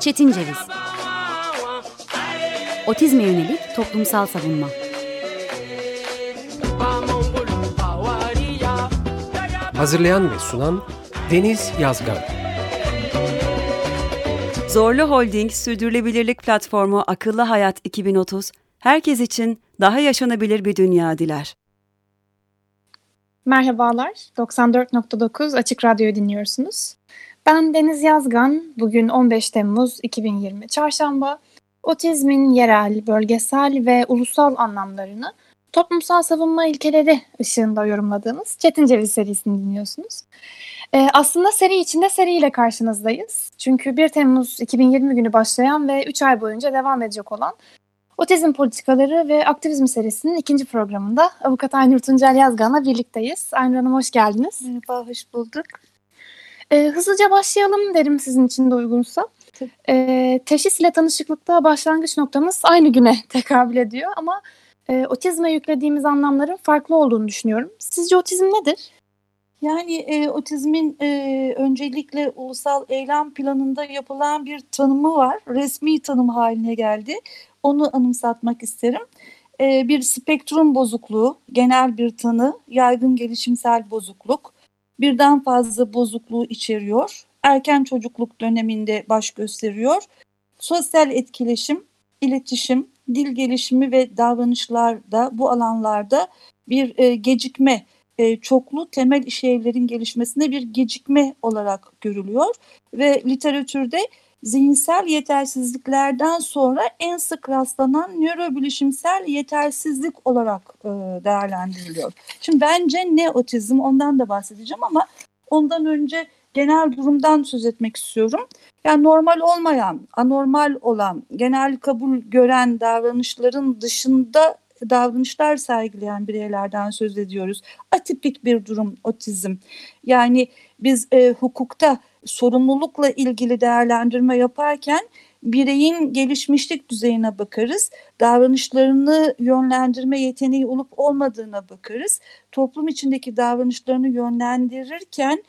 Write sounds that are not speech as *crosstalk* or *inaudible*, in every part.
Çetin Ceviz. Otizme yönelik toplumsal savunma. Hazırlayan ve sunan Deniz Yazgan. Zorlu Holding Sürdürülebilirlik Platformu Akıllı Hayat 2030, herkes için daha yaşanabilir bir dünya diler. Merhabalar, 94.9 Açık Radyo'yu dinliyorsunuz. Ben Deniz Yazgan, bugün 15 Temmuz 2020 Çarşamba. Otizmin yerel, bölgesel ve ulusal anlamlarını toplumsal savunma ilkeleri ışığında yorumladığımız Çetin Ceviz serisini dinliyorsunuz. Ee, aslında seri içinde seriyle karşınızdayız. Çünkü 1 Temmuz 2020 günü başlayan ve 3 ay boyunca devam edecek olan Otizm Politikaları ve Aktivizm serisinin ikinci programında Avukat Aynur Tuncel Yazgan'la birlikteyiz. Aynur Hanım hoş geldiniz. Merhaba, hoş bulduk. Ee, hızlıca başlayalım derim sizin için de uygunsa. Ee, teşhis ile tanışıklıkta başlangıç noktamız aynı güne *laughs* tekabül ediyor ama e, otizme yüklediğimiz anlamların farklı olduğunu düşünüyorum. Sizce otizm nedir? Yani e, otizmin e, öncelikle ulusal eylem planında yapılan bir tanımı var. Resmi tanım haline geldi. Onu anımsatmak isterim. E, bir spektrum bozukluğu, genel bir tanı, yaygın gelişimsel bozukluk, birden fazla bozukluğu içeriyor. Erken çocukluk döneminde baş gösteriyor. Sosyal etkileşim, iletişim, dil gelişimi ve davranışlarda bu alanlarda bir e, gecikme, e, çoklu temel işlevlerin gelişmesine bir gecikme olarak görülüyor ve literatürde zihinsel yetersizliklerden sonra en sık rastlanan nörobilişimsel yetersizlik olarak e, değerlendiriliyor. Şimdi bence ne otizm ondan da bahsedeceğim ama ondan önce genel durumdan söz etmek istiyorum. Yani normal olmayan, anormal olan, genel kabul gören davranışların dışında davranışlar sergileyen bireylerden söz ediyoruz. Atipik bir durum otizm. Yani biz e, hukukta sorumlulukla ilgili değerlendirme yaparken bireyin gelişmişlik düzeyine bakarız. Davranışlarını yönlendirme yeteneği olup olmadığına bakarız. Toplum içindeki davranışlarını yönlendirirken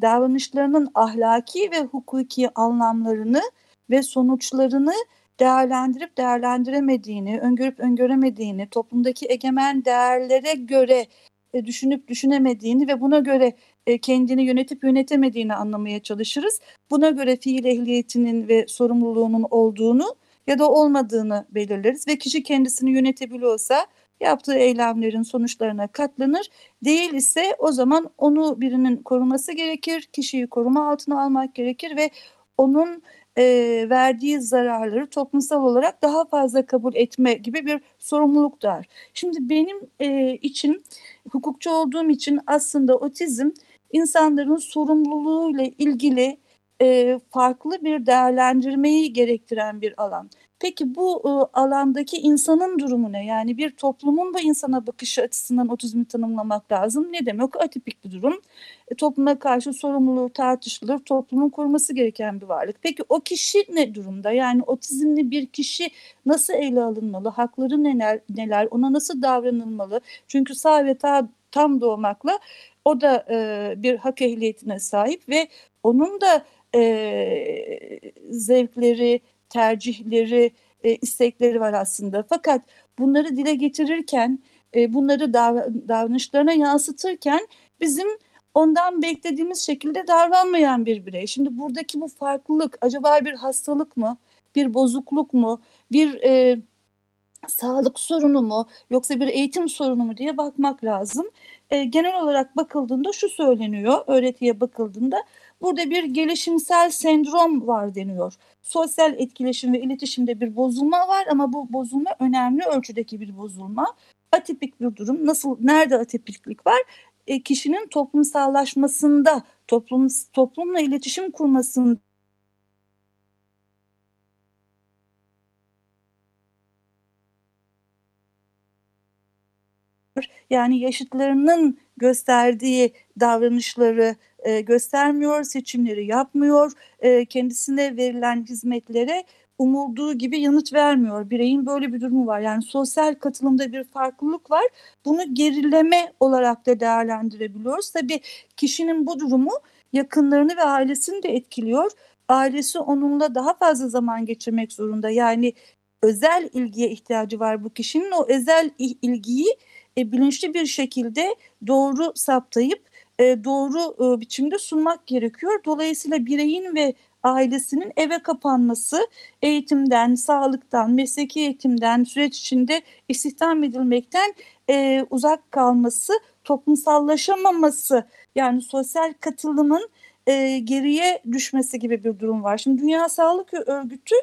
davranışlarının ahlaki ve hukuki anlamlarını ve sonuçlarını değerlendirip değerlendiremediğini, öngörüp öngöremediğini, toplumdaki egemen değerlere göre e, düşünüp düşünemediğini ve buna göre e, kendini yönetip yönetemediğini anlamaya çalışırız. Buna göre fiil ehliyetinin ve sorumluluğunun olduğunu ya da olmadığını belirleriz ve kişi kendisini yönetebiliyorsa yaptığı eylemlerin sonuçlarına katlanır. Değil ise o zaman onu birinin koruması gerekir, kişiyi koruma altına almak gerekir ve onun e, verdiği zararları toplumsal olarak daha fazla kabul etme gibi bir sorumluluk var. Şimdi benim e, için hukukçu olduğum için aslında otizm insanların sorumluluğuyla ilgili e, farklı bir değerlendirmeyi gerektiren bir alan. Peki bu e, alandaki insanın durumu ne? Yani bir toplumun da insana bakış açısından otizmi tanımlamak lazım. Ne demek? Atipik bir durum. E, topluma karşı sorumluluğu tartışılır. Toplumun koruması gereken bir varlık. Peki o kişi ne durumda? Yani otizmli bir kişi nasıl ele alınmalı? Hakları neler? neler? Ona nasıl davranılmalı? Çünkü sağ ve ta, tam doğmakla o da e, bir hak ehliyetine sahip ve onun da e, zevkleri, tercihleri, e, istekleri var aslında. Fakat bunları dile getirirken, e, bunları dav- davranışlarına yansıtırken bizim ondan beklediğimiz şekilde davranmayan bir birey. Şimdi buradaki bu farklılık acaba bir hastalık mı, bir bozukluk mu, bir e, sağlık sorunu mu yoksa bir eğitim sorunu mu diye bakmak lazım. E, genel olarak bakıldığında şu söyleniyor, öğretiye bakıldığında burada bir gelişimsel sendrom var deniyor. Sosyal etkileşim ve iletişimde bir bozulma var ama bu bozulma önemli ölçüdeki bir bozulma. Atipik bir durum. Nasıl, nerede atipiklik var? E, kişinin toplumsallaşmasında, toplum, toplumla iletişim kurmasında Yani yaşıtlarının gösterdiği davranışları e, göstermiyor, seçimleri yapmıyor, e, kendisine verilen hizmetlere umulduğu gibi yanıt vermiyor. Bireyin böyle bir durumu var. Yani sosyal katılımda bir farklılık var. Bunu gerileme olarak da değerlendirebiliyoruz. Tabii kişinin bu durumu yakınlarını ve ailesini de etkiliyor. Ailesi onunla daha fazla zaman geçirmek zorunda. Yani özel ilgiye ihtiyacı var bu kişinin. O özel ilgiyi e, bilinçli bir şekilde doğru saptayıp e, doğru e, biçimde sunmak gerekiyor. Dolayısıyla bireyin ve ailesinin eve kapanması, eğitimden, sağlıktan, mesleki eğitimden, süreç içinde istihdam edilmekten e, uzak kalması, toplumsallaşamaması yani sosyal katılımın e, geriye düşmesi gibi bir durum var. Şimdi Dünya Sağlık Örgütü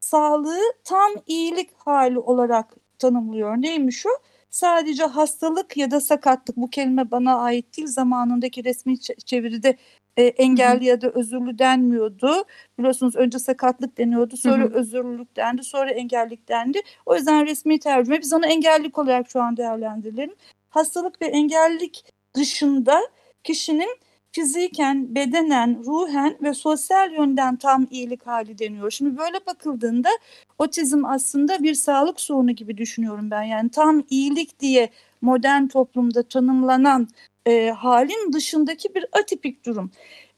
sağlığı tam iyilik hali olarak tanımlıyor. Neymiş o? Sadece hastalık ya da sakatlık bu kelime bana ait değil zamanındaki resmi çeviride e, engelli ya da özürlü denmiyordu. Biliyorsunuz önce sakatlık deniyordu sonra hı hı. özürlülük dendi sonra engellik dendi. O yüzden resmi tercüme biz onu engellik olarak şu an değerlendirelim. Hastalık ve engellilik dışında kişinin fiziken, bedenen, ruhen ve sosyal yönden tam iyilik hali deniyor. Şimdi böyle bakıldığında otizm aslında bir sağlık sorunu gibi düşünüyorum ben. Yani tam iyilik diye modern toplumda tanımlanan e, halin dışındaki bir atipik durum.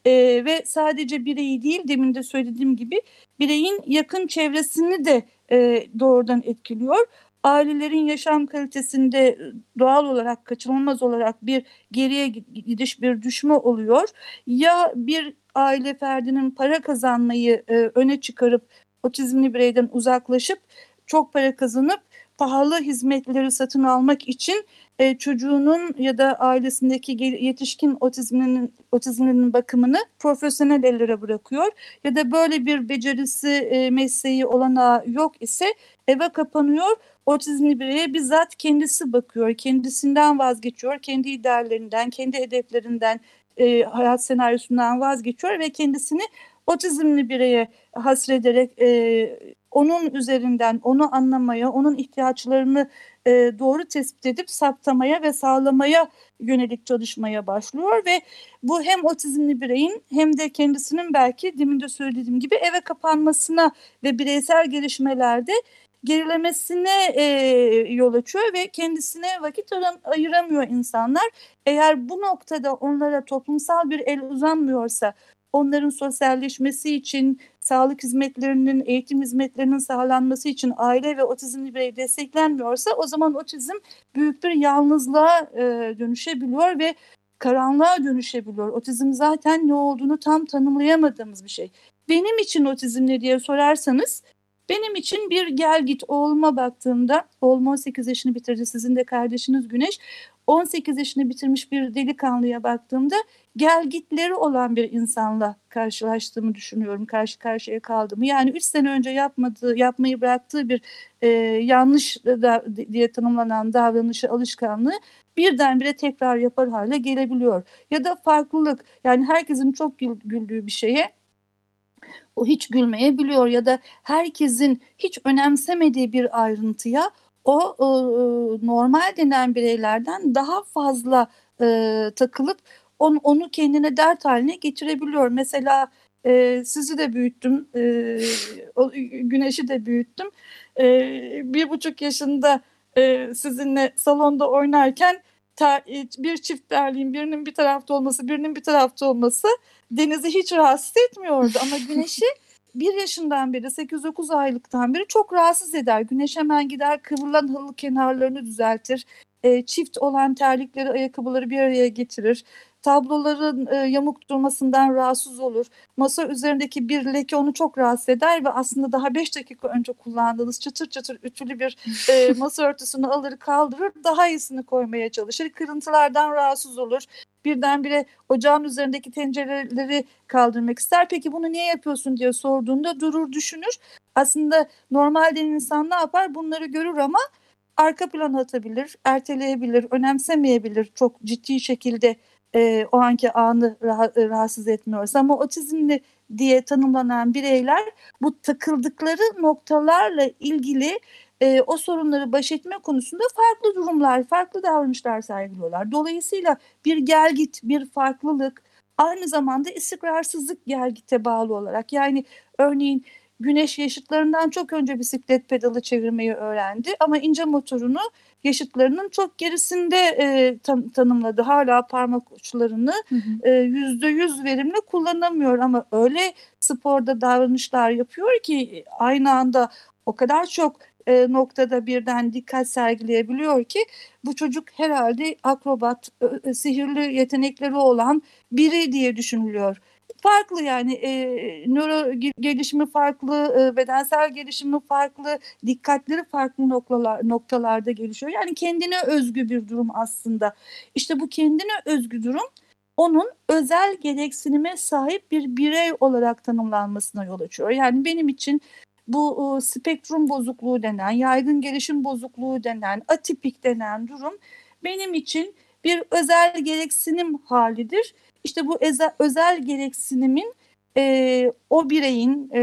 E, ve sadece bireyi değil demin de söylediğim gibi bireyin yakın çevresini de e, doğrudan etkiliyor ailelerin yaşam kalitesinde doğal olarak kaçınılmaz olarak bir geriye gidiş bir düşme oluyor. Ya bir aile ferdinin para kazanmayı e, öne çıkarıp otizmli bireyden uzaklaşıp çok para kazanıp pahalı hizmetleri satın almak için e, çocuğunun ya da ailesindeki yetişkin otizminin otizminin bakımını profesyonel ellere bırakıyor ya da böyle bir becerisi e, mesleği olana yok ise eve kapanıyor otizmli bireye bizzat kendisi bakıyor, kendisinden vazgeçiyor, kendi ideallerinden, kendi hedeflerinden, e, hayat senaryosundan vazgeçiyor ve kendisini otizmli bireye hasrederek e, onun üzerinden onu anlamaya, onun ihtiyaçlarını e, doğru tespit edip saptamaya ve sağlamaya yönelik çalışmaya başlıyor ve bu hem otizmli bireyin hem de kendisinin belki demin de söylediğim gibi eve kapanmasına ve bireysel gelişmelerde gerilemesine e, yol açıyor ve kendisine vakit ayıramıyor insanlar. Eğer bu noktada onlara toplumsal bir el uzanmıyorsa, onların sosyalleşmesi için, sağlık hizmetlerinin, eğitim hizmetlerinin sağlanması için aile ve otizmli birey desteklenmiyorsa o zaman otizm büyük bir yalnızlığa e, dönüşebiliyor ve karanlığa dönüşebiliyor. Otizm zaten ne olduğunu tam tanımlayamadığımız bir şey. Benim için otizm ne diye sorarsanız benim için bir gel git oğluma baktığımda, oğlum 18 yaşını bitirdi sizin de kardeşiniz Güneş. 18 yaşını bitirmiş bir delikanlıya baktığımda gel gitleri olan bir insanla karşılaştığımı düşünüyorum. Karşı karşıya kaldığımı. Yani 3 sene önce yapmadığı, yapmayı bıraktığı bir e, yanlış da, diye tanımlanan davranışı, alışkanlığı birdenbire tekrar yapar hale gelebiliyor. Ya da farklılık yani herkesin çok güldüğü bir şeye o hiç gülmeyebiliyor ya da herkesin hiç önemsemediği bir ayrıntıya o e, normal denen bireylerden daha fazla e, takılıp onu, onu kendine dert haline getirebiliyor. Mesela e, sizi de büyüttüm, e, o, Güneş'i de büyüttüm. E, bir buçuk yaşında e, sizinle salonda oynarken e, bir çift berliğin birinin bir tarafta olması, birinin bir tarafta olması Deniz'i hiç rahatsız etmiyordu ama *laughs* Güneş'i bir yaşından beri 8-9 aylıktan beri çok rahatsız eder. Güneş hemen gider kıvrılan halı kenarlarını düzeltir. E, çift olan terlikleri, ayakkabıları bir araya getirir tabloların e, yamuk durmasından rahatsız olur. Masa üzerindeki bir leke onu çok rahatsız eder ve aslında daha 5 dakika önce kullandığınız çıtır çıtır ütülü bir e, *laughs* masa örtüsünü alır kaldırır daha iyisini koymaya çalışır. Kırıntılardan rahatsız olur. Birdenbire ocağın üzerindeki tencereleri kaldırmak ister. Peki bunu niye yapıyorsun diye sorduğunda durur düşünür. Aslında normalde insan ne yapar bunları görür ama arka plana atabilir, erteleyebilir, önemsemeyebilir çok ciddi şekilde e, o anki anı rah rahatsız etmiyorsa ama otizmli diye tanımlanan bireyler bu takıldıkları noktalarla ilgili e, o sorunları baş etme konusunda farklı durumlar, farklı davranışlar sergiliyorlar. Dolayısıyla bir gelgit, bir farklılık aynı zamanda istikrarsızlık gelgite bağlı olarak yani örneğin Güneş yaşıtlarından çok önce bisiklet pedalı çevirmeyi öğrendi ama ince motorunu yaşıtlarının çok gerisinde e, tan tanımladı. Hala parmak uçlarını yüzde yüz verimli kullanamıyor. Ama öyle sporda davranışlar yapıyor ki aynı anda o kadar çok e, noktada birden dikkat sergileyebiliyor ki bu çocuk herhalde akrobat, e, sihirli yetenekleri olan biri diye düşünülüyor farklı yani e, nöro gelişimi farklı, e, bedensel gelişimi farklı, dikkatleri farklı noktalar, noktalarda gelişiyor. Yani kendine özgü bir durum aslında. İşte bu kendine özgü durum onun özel gereksinime sahip bir birey olarak tanımlanmasına yol açıyor. Yani benim için bu spektrum bozukluğu denen, yaygın gelişim bozukluğu denen, atipik denen durum benim için bir özel gereksinim halidir işte bu özel gereksinimin e, o bireyin e,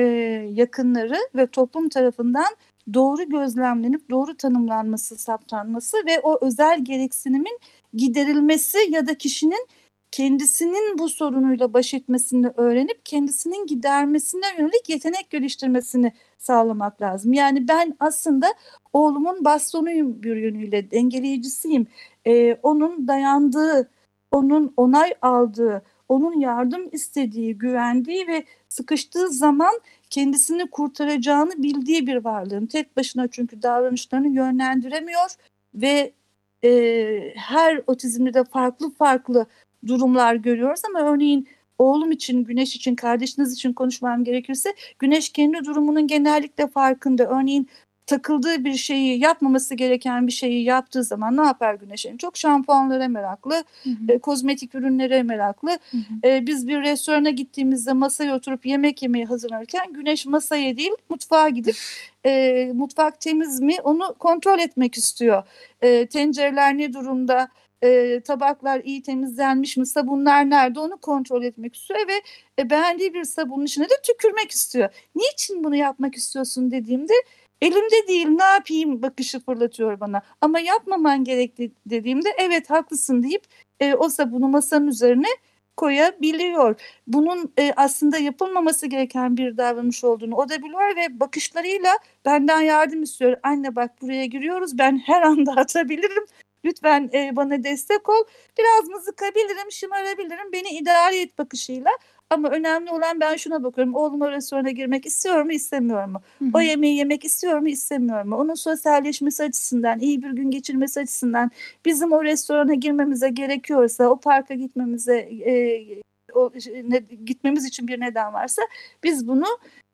yakınları ve toplum tarafından doğru gözlemlenip doğru tanımlanması, saptanması ve o özel gereksinimin giderilmesi ya da kişinin kendisinin bu sorunuyla baş etmesini öğrenip kendisinin gidermesine yönelik yetenek geliştirmesini sağlamak lazım. Yani ben aslında oğlumun bastonuyum bir yönüyle, dengeleyicisiyim. Ee, onun dayandığı, onun onay aldığı, onun yardım istediği, güvendiği ve sıkıştığı zaman kendisini kurtaracağını bildiği bir varlığın. Tek başına çünkü davranışlarını yönlendiremiyor ve e, her otizmde de farklı farklı durumlar görüyoruz ama örneğin oğlum için, Güneş için, kardeşiniz için konuşmam gerekirse Güneş kendi durumunun genellikle farkında. Örneğin takıldığı bir şeyi yapmaması gereken bir şeyi yaptığı zaman ne yapar Güneş en çok? Şampuanlara meraklı, hı hı. E, kozmetik ürünlere meraklı. Hı hı. E, biz bir restorana gittiğimizde masaya oturup yemek yemeye hazırlanırken Güneş masaya değil mutfağa gidip e, mutfak temiz mi onu kontrol etmek istiyor. E, tencereler ne durumda? e, tabaklar iyi temizlenmiş mi, sabunlar nerede onu kontrol etmek istiyor ve e, beğendiği bir sabunun içine de tükürmek istiyor. Niçin bunu yapmak istiyorsun dediğimde Elimde değil ne yapayım bakışı fırlatıyor bana. Ama yapmaman gerekli dediğimde evet haklısın deyip e, o sabunu masanın üzerine koyabiliyor. Bunun e, aslında yapılmaması gereken bir davranış olduğunu o da biliyor ve bakışlarıyla benden yardım istiyor. Anne bak buraya giriyoruz ben her anda atabilirim. Lütfen e, bana destek ol. Biraz mızıkabilirim, şımarabilirim. Beni idare et bakışıyla. Ama önemli olan ben şuna bakıyorum. Oğlum o restorana girmek istiyor mu istemiyor mu? Hı hı. O yemeği yemek istiyor mu istemiyor mu? Onun sosyalleşmesi açısından, iyi bir gün geçirmesi açısından bizim o restorana girmemize gerekiyorsa, o parka gitmemize e, o, ne, gitmemiz için bir neden varsa biz bunu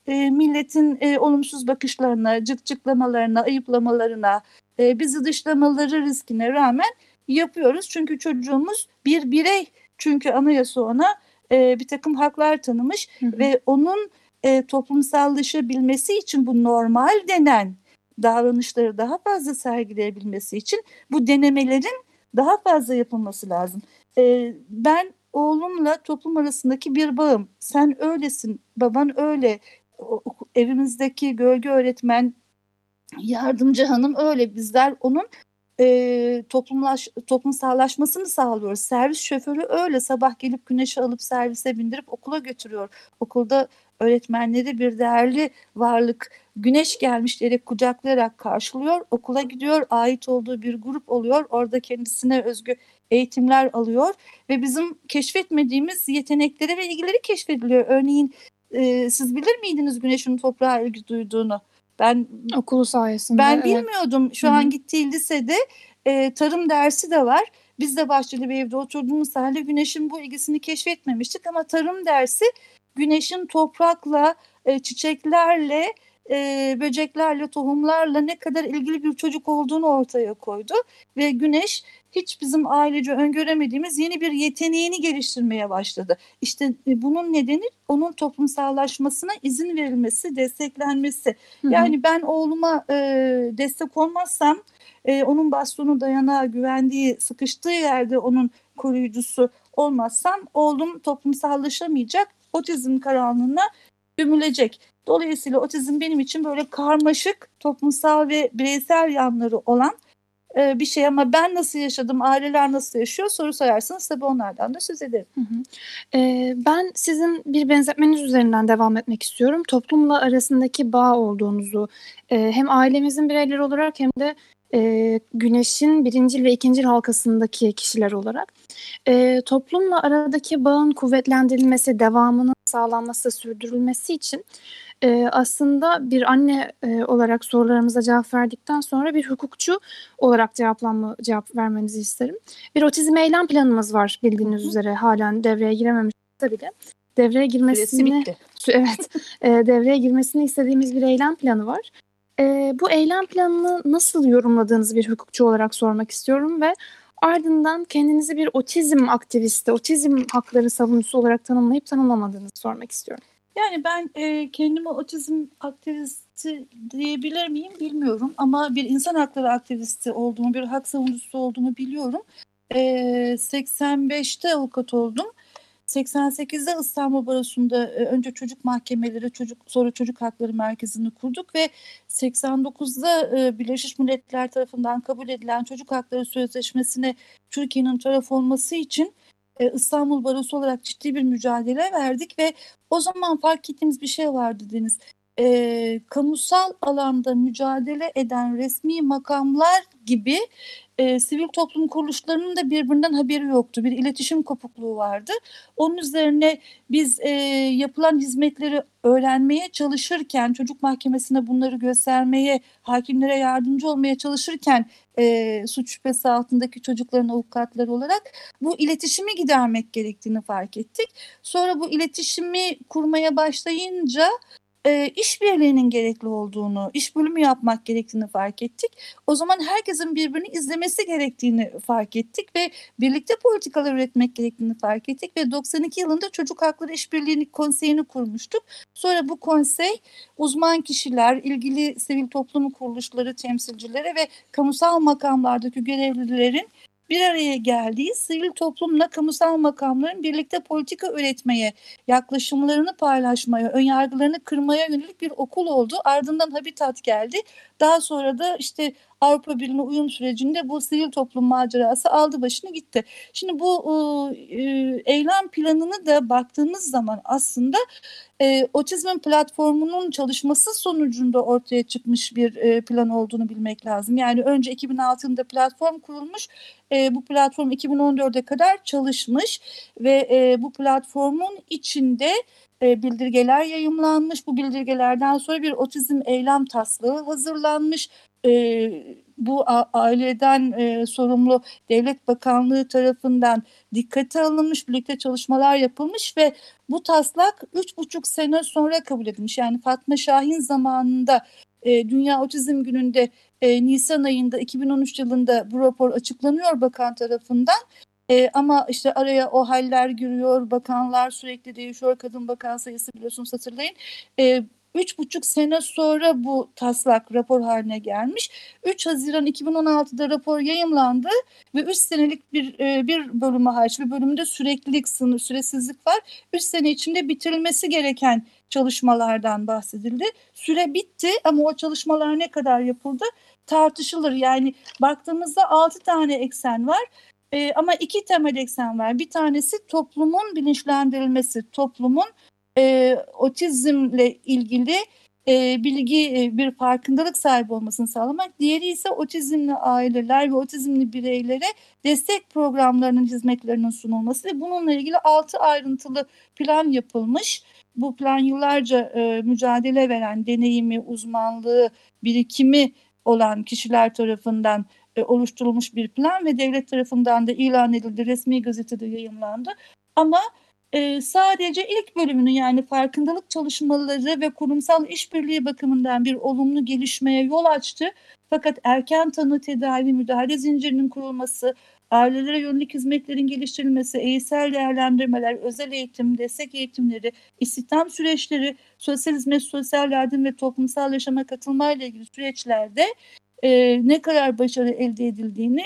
e, milletin e, olumsuz bakışlarına, cıkcıklamalarına, ayıplamalarına, e, bizi dışlamaları riskine rağmen yapıyoruz. Çünkü çocuğumuz bir birey. Çünkü anayasa ona e, bir takım haklar tanımış hı hı. ve onun e, toplumsallaşabilmesi için bu normal denen davranışları daha fazla sergileyebilmesi için bu denemelerin daha fazla yapılması lazım. E, ben oğlumla toplum arasındaki bir bağım. Sen öylesin, baban öyle. O, evimizdeki gölge öğretmen, yardımcı hanım öyle. Bizler onun e, toplumlaş, toplumsallaşmasını sağlıyoruz. Servis şoförü öyle sabah gelip güneşi alıp servise bindirip okula götürüyor. Okulda öğretmenleri bir değerli varlık güneş gelmiş diyerek kucaklayarak karşılıyor. Okula gidiyor, ait olduğu bir grup oluyor. Orada kendisine özgü eğitimler alıyor ve bizim keşfetmediğimiz yetenekleri ve ilgileri keşfediliyor. Örneğin e, siz bilir miydiniz güneşin toprağa ilgi duyduğunu? Ben okulu sayesinde. Ben evet. bilmiyordum. Şu Hı-hı. an gittiği lisede e, tarım dersi de var. Biz de bahçeli bir evde oturduğumuz halde güneşin bu ilgisini keşfetmemiştik ama tarım dersi güneşin toprakla, e, çiçeklerle, e, böceklerle, tohumlarla ne kadar ilgili bir çocuk olduğunu ortaya koydu. Ve güneş hiç bizim ailece öngöremediğimiz yeni bir yeteneğini geliştirmeye başladı. İşte e, bunun nedeni onun toplumsallaşmasına izin verilmesi, desteklenmesi. Hı hı. Yani ben oğluma e, destek olmazsam, e, onun bastonu dayanağı, güvendiği, sıkıştığı yerde onun koruyucusu olmazsam oğlum toplumsallaşamayacak, otizm karanlığına gömülecek. Dolayısıyla otizm benim için böyle karmaşık, toplumsal ve bireysel yanları olan e, bir şey ama ben nasıl yaşadım, aileler nasıl yaşıyor soru sorarsanız tabii onlardan da söz ederim. Hı hı. Ee, ben sizin bir benzetmeniz üzerinden devam etmek istiyorum. Toplumla arasındaki bağ olduğunuzu e, hem ailemizin bireyleri olarak hem de e, güneşin birincil ve ikincil halkasındaki kişiler olarak e, toplumla aradaki bağın kuvvetlendirilmesi, devamının sağlanması, sürdürülmesi için e, aslında bir anne e, olarak sorularımıza cevap verdikten sonra bir hukukçu olarak cevaplanma, cevap vermenizi isterim. Bir otizm eylem planımız var bildiğiniz üzere halen devreye girememiş bile. Devreye girmesini evet *laughs* e, devreye girmesini istediğimiz bir eylem planı var. E, bu eylem planını nasıl yorumladığınızı bir hukukçu olarak sormak istiyorum ve ardından kendinizi bir otizm aktivisti, otizm hakları savunucusu olarak tanımlayıp tanımlamadığınızı sormak istiyorum. Yani ben e, kendimi otizm aktivisti diyebilir miyim bilmiyorum ama bir insan hakları aktivisti olduğumu, bir hak savunucusu olduğumu biliyorum. E, 85'te avukat oldum. 88'de İstanbul Barosu'nda e, önce çocuk mahkemeleri, çocuk sonra çocuk hakları merkezini kurduk ve 89'da e, Birleşmiş Milletler tarafından kabul edilen çocuk hakları sözleşmesine Türkiye'nin taraf olması için e, İstanbul Barosu olarak ciddi bir mücadele verdik ve o zaman fark ettiğimiz bir şey vardı Deniz. E, kamusal alanda mücadele eden resmi makamlar gibi e, sivil toplum kuruluşlarının da birbirinden haberi yoktu. Bir iletişim kopukluğu vardı. Onun üzerine biz e, yapılan hizmetleri öğrenmeye çalışırken, çocuk mahkemesine bunları göstermeye, hakimlere yardımcı olmaya çalışırken e, suç şüphesi altındaki çocukların avukatları olarak bu iletişimi gidermek gerektiğini fark ettik. Sonra bu iletişimi kurmaya başlayınca e, işbirliğinin gerekli olduğunu, iş bölümü yapmak gerektiğini fark ettik. O zaman herkesin birbirini izlemesi gerektiğini fark ettik ve birlikte politikalar üretmek gerektiğini fark ettik ve 92 yılında Çocuk Hakları İşbirliği Konseyi'ni kurmuştuk. Sonra bu konsey uzman kişiler, ilgili sivil toplum kuruluşları temsilcileri ve kamusal makamlardaki görevlilerin bir araya geldiği sivil toplumla kamusal makamların birlikte politika üretmeye, yaklaşımlarını paylaşmaya, önyargılarını kırmaya yönelik bir okul oldu. Ardından Habitat geldi. Daha sonra da işte Avrupa Birliği uyum sürecinde bu sivil toplum macerası aldı başını gitti. Şimdi bu e, eylem planını da baktığımız zaman aslında e, otizm platformunun çalışması sonucunda ortaya çıkmış bir e, plan olduğunu bilmek lazım. Yani önce 2006'da platform kurulmuş, e, bu platform 2014'e kadar çalışmış ve e, bu platformun içinde e, bildirgeler yayımlanmış. Bu bildirgelerden sonra bir otizm eylem taslağı hazırlanmış. E, bu aileden e, sorumlu devlet bakanlığı tarafından dikkate alınmış, birlikte çalışmalar yapılmış ve bu taslak üç buçuk sene sonra kabul edilmiş. Yani Fatma Şahin zamanında e, Dünya Otizm Günü'nde e, Nisan ayında 2013 yılında bu rapor açıklanıyor bakan tarafından. E, ama işte araya o haller giriyor, bakanlar sürekli değişiyor, kadın bakan sayısı biliyorsunuz hatırlayın. E, Üç buçuk sene sonra bu taslak rapor haline gelmiş. 3 Haziran 2016'da rapor yayımlandı ve 3 senelik bir e, bir bölümü hariç bir bölümde süreklilik sınır süresizlik var. 3 sene içinde bitirilmesi gereken çalışmalardan bahsedildi. Süre bitti ama o çalışmalar ne kadar yapıldı tartışılır. Yani baktığımızda 6 tane eksen var. E, ama iki temel eksen var. Bir tanesi toplumun bilinçlendirilmesi, toplumun e, otizmle ilgili e, bilgi, e, bir farkındalık sahibi olmasını sağlamak. Diğeri ise otizmli aileler ve otizmli bireylere destek programlarının hizmetlerinin sunulması ve bununla ilgili altı ayrıntılı plan yapılmış. Bu plan yıllarca e, mücadele veren deneyimi, uzmanlığı, birikimi olan kişiler tarafından e, oluşturulmuş bir plan ve devlet tarafından da ilan edildi, resmi gazetede yayınlandı. Ama e, sadece ilk bölümünü yani farkındalık çalışmaları ve kurumsal işbirliği bakımından bir olumlu gelişmeye yol açtı. Fakat erken tanı tedavi müdahale zincirinin kurulması, ailelere yönelik hizmetlerin geliştirilmesi, eğitsel değerlendirmeler, özel eğitim, destek eğitimleri, istihdam süreçleri, sosyal hizmet, sosyal yardım ve toplumsal yaşama katılmayla ilgili süreçlerde e, ne kadar başarı elde edildiğini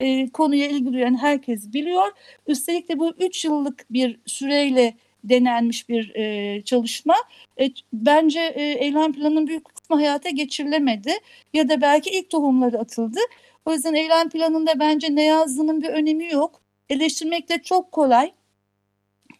e, konuya ilgi duyan herkes biliyor. Üstelik de bu üç yıllık bir süreyle denenmiş bir e, çalışma. E, bence e, eylem planının büyük kısmı hayata geçirilemedi ya da belki ilk tohumları atıldı. O yüzden eylem planında bence ne yazdığının bir önemi yok. Eleştirmek de çok kolay.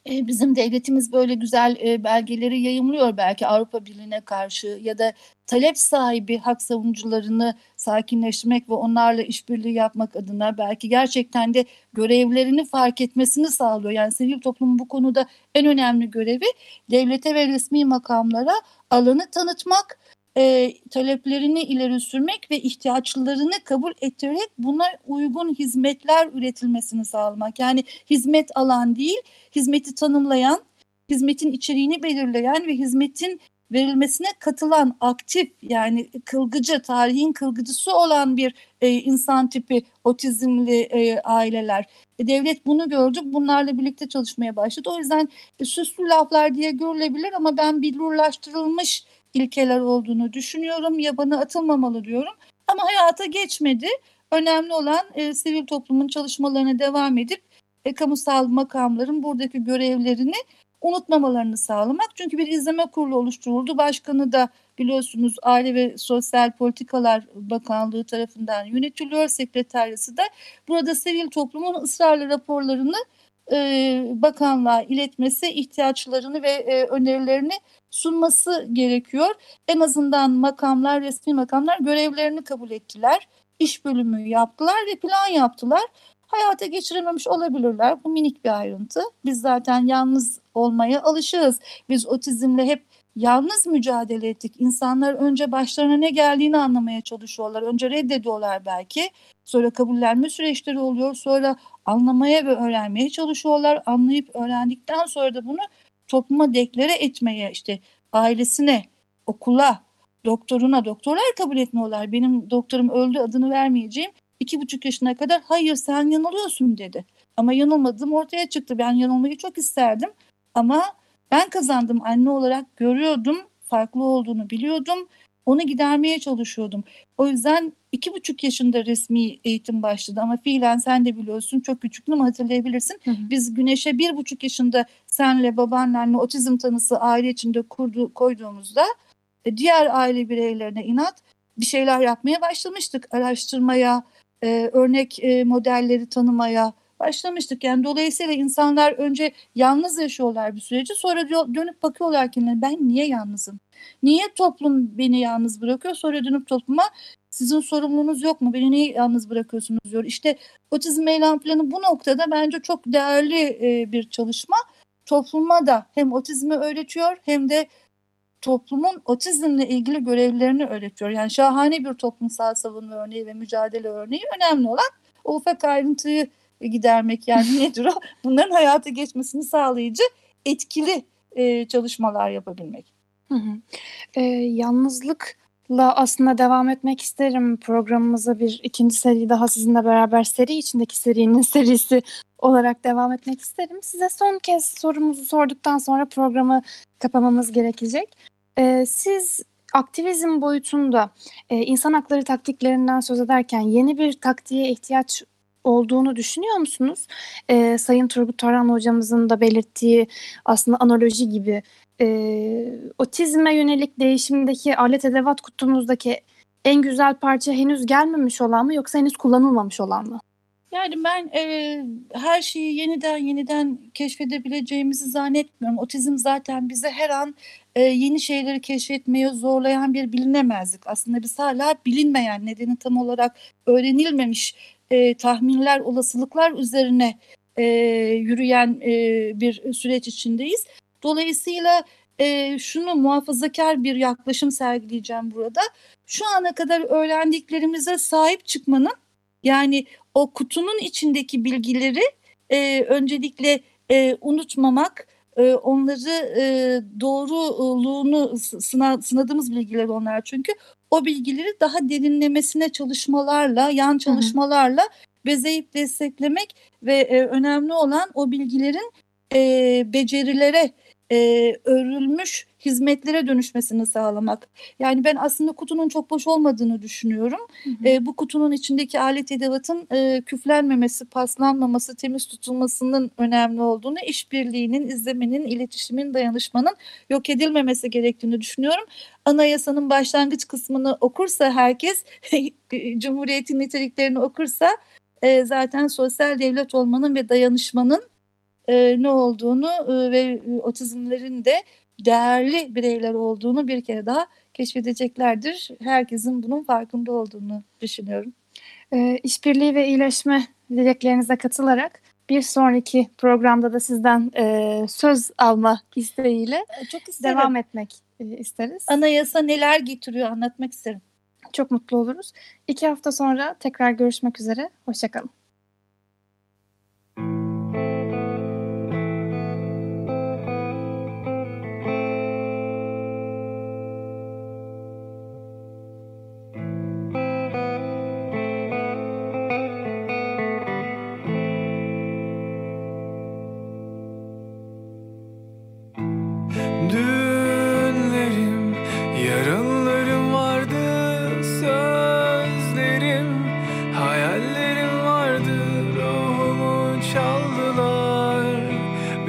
E, bizim devletimiz böyle güzel e, belgeleri yayımlıyor belki Avrupa Birliği'ne karşı ya da talep sahibi hak savunucularını sakinleştirmek ve onlarla işbirliği yapmak adına belki gerçekten de görevlerini fark etmesini sağlıyor. Yani sivil toplumun bu konuda en önemli görevi devlete ve resmi makamlara alanı tanıtmak, e, taleplerini ileri sürmek ve ihtiyaçlarını kabul ettirerek buna uygun hizmetler üretilmesini sağlamak. Yani hizmet alan değil, hizmeti tanımlayan, hizmetin içeriğini belirleyen ve hizmetin verilmesine katılan aktif yani kılgıcı, tarihin kılgıcısı olan bir e, insan tipi otizmli e, aileler. E, devlet bunu gördü, bunlarla birlikte çalışmaya başladı. O yüzden e, süslü laflar diye görülebilir ama ben billurlaştırılmış ilkeler olduğunu düşünüyorum. Yabana atılmamalı diyorum. Ama hayata geçmedi. Önemli olan e, sivil toplumun çalışmalarına devam edip e, kamusal makamların buradaki görevlerini unutmamalarını sağlamak. Çünkü bir izleme kurulu oluşturuldu. Başkanı da biliyorsunuz Aile ve Sosyal Politikalar Bakanlığı tarafından yönetiliyor. Sekreteryası da burada sivil toplumun ısrarlı raporlarını e, bakanlığa iletmesi, ihtiyaçlarını ve e, önerilerini sunması gerekiyor. En azından makamlar, resmi makamlar görevlerini kabul ettiler. İş bölümü yaptılar ve plan yaptılar. Hayata geçirememiş olabilirler. Bu minik bir ayrıntı. Biz zaten yalnız olmaya alışığız. Biz otizmle hep yalnız mücadele ettik. İnsanlar önce başlarına ne geldiğini anlamaya çalışıyorlar. Önce reddediyorlar belki. Sonra kabullenme süreçleri oluyor. Sonra anlamaya ve öğrenmeye çalışıyorlar. Anlayıp öğrendikten sonra da bunu topluma deklare etmeye işte ailesine, okula, doktoruna, doktorlar kabul etmiyorlar. Benim doktorum öldü adını vermeyeceğim. İki buçuk yaşına kadar hayır sen yanılıyorsun dedi. Ama yanılmadığım ortaya çıktı. Ben yanılmayı çok isterdim. Ama ben kazandım anne olarak görüyordum. Farklı olduğunu biliyordum. Onu gidermeye çalışıyordum. O yüzden iki buçuk yaşında resmi eğitim başladı ama fiilen sen de biliyorsun çok küçüktün ama hatırlayabilirsin. Hı hı. Biz Güneş'e bir buçuk yaşında senle babaannenle otizm tanısı aile içinde kurdu, koyduğumuzda e, diğer aile bireylerine inat bir şeyler yapmaya başlamıştık. Araştırmaya, e, örnek e, modelleri tanımaya başlamıştık. Yani dolayısıyla insanlar önce yalnız yaşıyorlar bir süreci sonra dönüp bakıyorlar kendilerine ben niye yalnızım? Niye toplum beni yalnız bırakıyor? Sonra dönüp topluma sizin sorumluluğunuz yok mu? Beni niye yalnız bırakıyorsunuz diyor. İşte otizm eylem planı bu noktada bence çok değerli e, bir çalışma. Topluma da hem otizmi öğretiyor hem de toplumun otizmle ilgili görevlerini öğretiyor. Yani şahane bir toplumsal savunma örneği ve mücadele örneği önemli olan o ufak ayrıntıyı gidermek yani *laughs* nedir o? Bunların hayata geçmesini sağlayıcı etkili e, çalışmalar yapabilmek. Hı hı. E, yalnızlıkla aslında devam etmek isterim programımıza bir ikinci seri daha sizinle beraber seri içindeki serinin *laughs* serisi olarak devam etmek isterim. Size son kez sorumuzu sorduktan sonra programı kapamamız gerekecek. E, siz aktivizm boyutunda e, insan hakları taktiklerinden söz ederken yeni bir taktiğe ihtiyaç olduğunu düşünüyor musunuz? E, Sayın Turgut Taran hocamızın da belirttiği aslında analoji gibi e, otizme yönelik değişimdeki alet edevat kutumuzdaki en güzel parça henüz gelmemiş olan mı yoksa henüz kullanılmamış olan mı? Yani ben e, her şeyi yeniden yeniden keşfedebileceğimizi zannetmiyorum. Otizm zaten bize her an e, yeni şeyleri keşfetmeye zorlayan bir bilinemezlik. Aslında biz hala bilinmeyen nedeni tam olarak öğrenilmemiş e, tahminler, olasılıklar üzerine e, yürüyen e, bir süreç içindeyiz. Dolayısıyla e, şunu muhafazakar bir yaklaşım sergileyeceğim burada. Şu ana kadar öğrendiklerimize sahip çıkmanın yani o kutunun içindeki bilgileri e, öncelikle e, unutmamak, e, onları e, doğruluğunu sınav, sınadığımız bilgiler onlar çünkü o bilgileri daha derinlemesine çalışmalarla, yan çalışmalarla bezeyip desteklemek ve e, önemli olan o bilgilerin e, becerilere e, örülmüş hizmetlere dönüşmesini sağlamak. Yani ben aslında kutunun çok boş olmadığını düşünüyorum. Hı hı. E, bu kutunun içindeki alet edevatın e, küflenmemesi, paslanmaması, temiz tutulmasının önemli olduğunu, işbirliğinin, izlemenin, iletişimin, dayanışmanın yok edilmemesi gerektiğini düşünüyorum. Anayasanın başlangıç kısmını okursa herkes, *laughs* Cumhuriyet'in niteliklerini okursa e, zaten sosyal devlet olmanın ve dayanışmanın e, ne olduğunu e, ve otizmlerin de değerli bireyler olduğunu bir kere daha keşfedeceklerdir. Herkesin bunun farkında olduğunu düşünüyorum. E, işbirliği ve iyileşme dileklerinize katılarak bir sonraki programda da sizden e, söz alma isteğiyle e, Çok isterim. devam etmek e, isteriz. Anayasa neler getiriyor anlatmak isterim. Çok mutlu oluruz. İki hafta sonra tekrar görüşmek üzere. Hoşçakalın.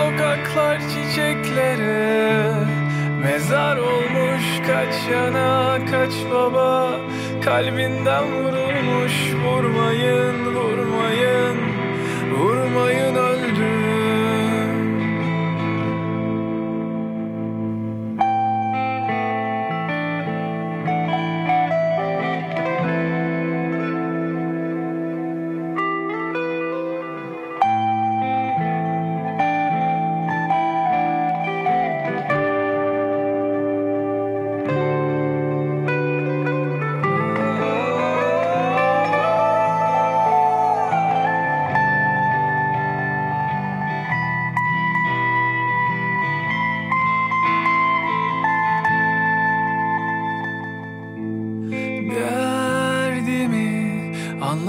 sokaklar çiçeklere Mezar olmuş kaç yana kaç baba Kalbinden vurulmuş vurmayın vurmayın Vurmayın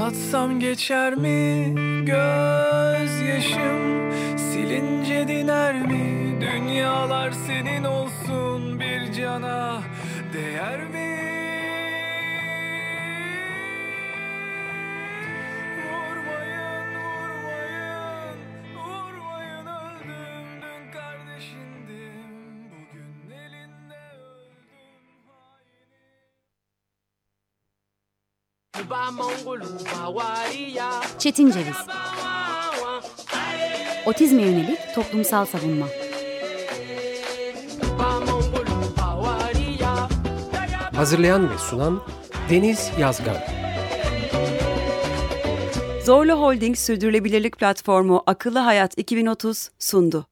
Anlatsam geçer mi gözyaşım? Silince diner mi? Dünyalar senin olsun bir cana Değer mi Çetin Ceviz. Otizme yönelik toplumsal savunma. Hazırlayan ve sunan Deniz Yazgan. Zorlu Holding Sürdürülebilirlik Platformu Akıllı Hayat 2030 sundu.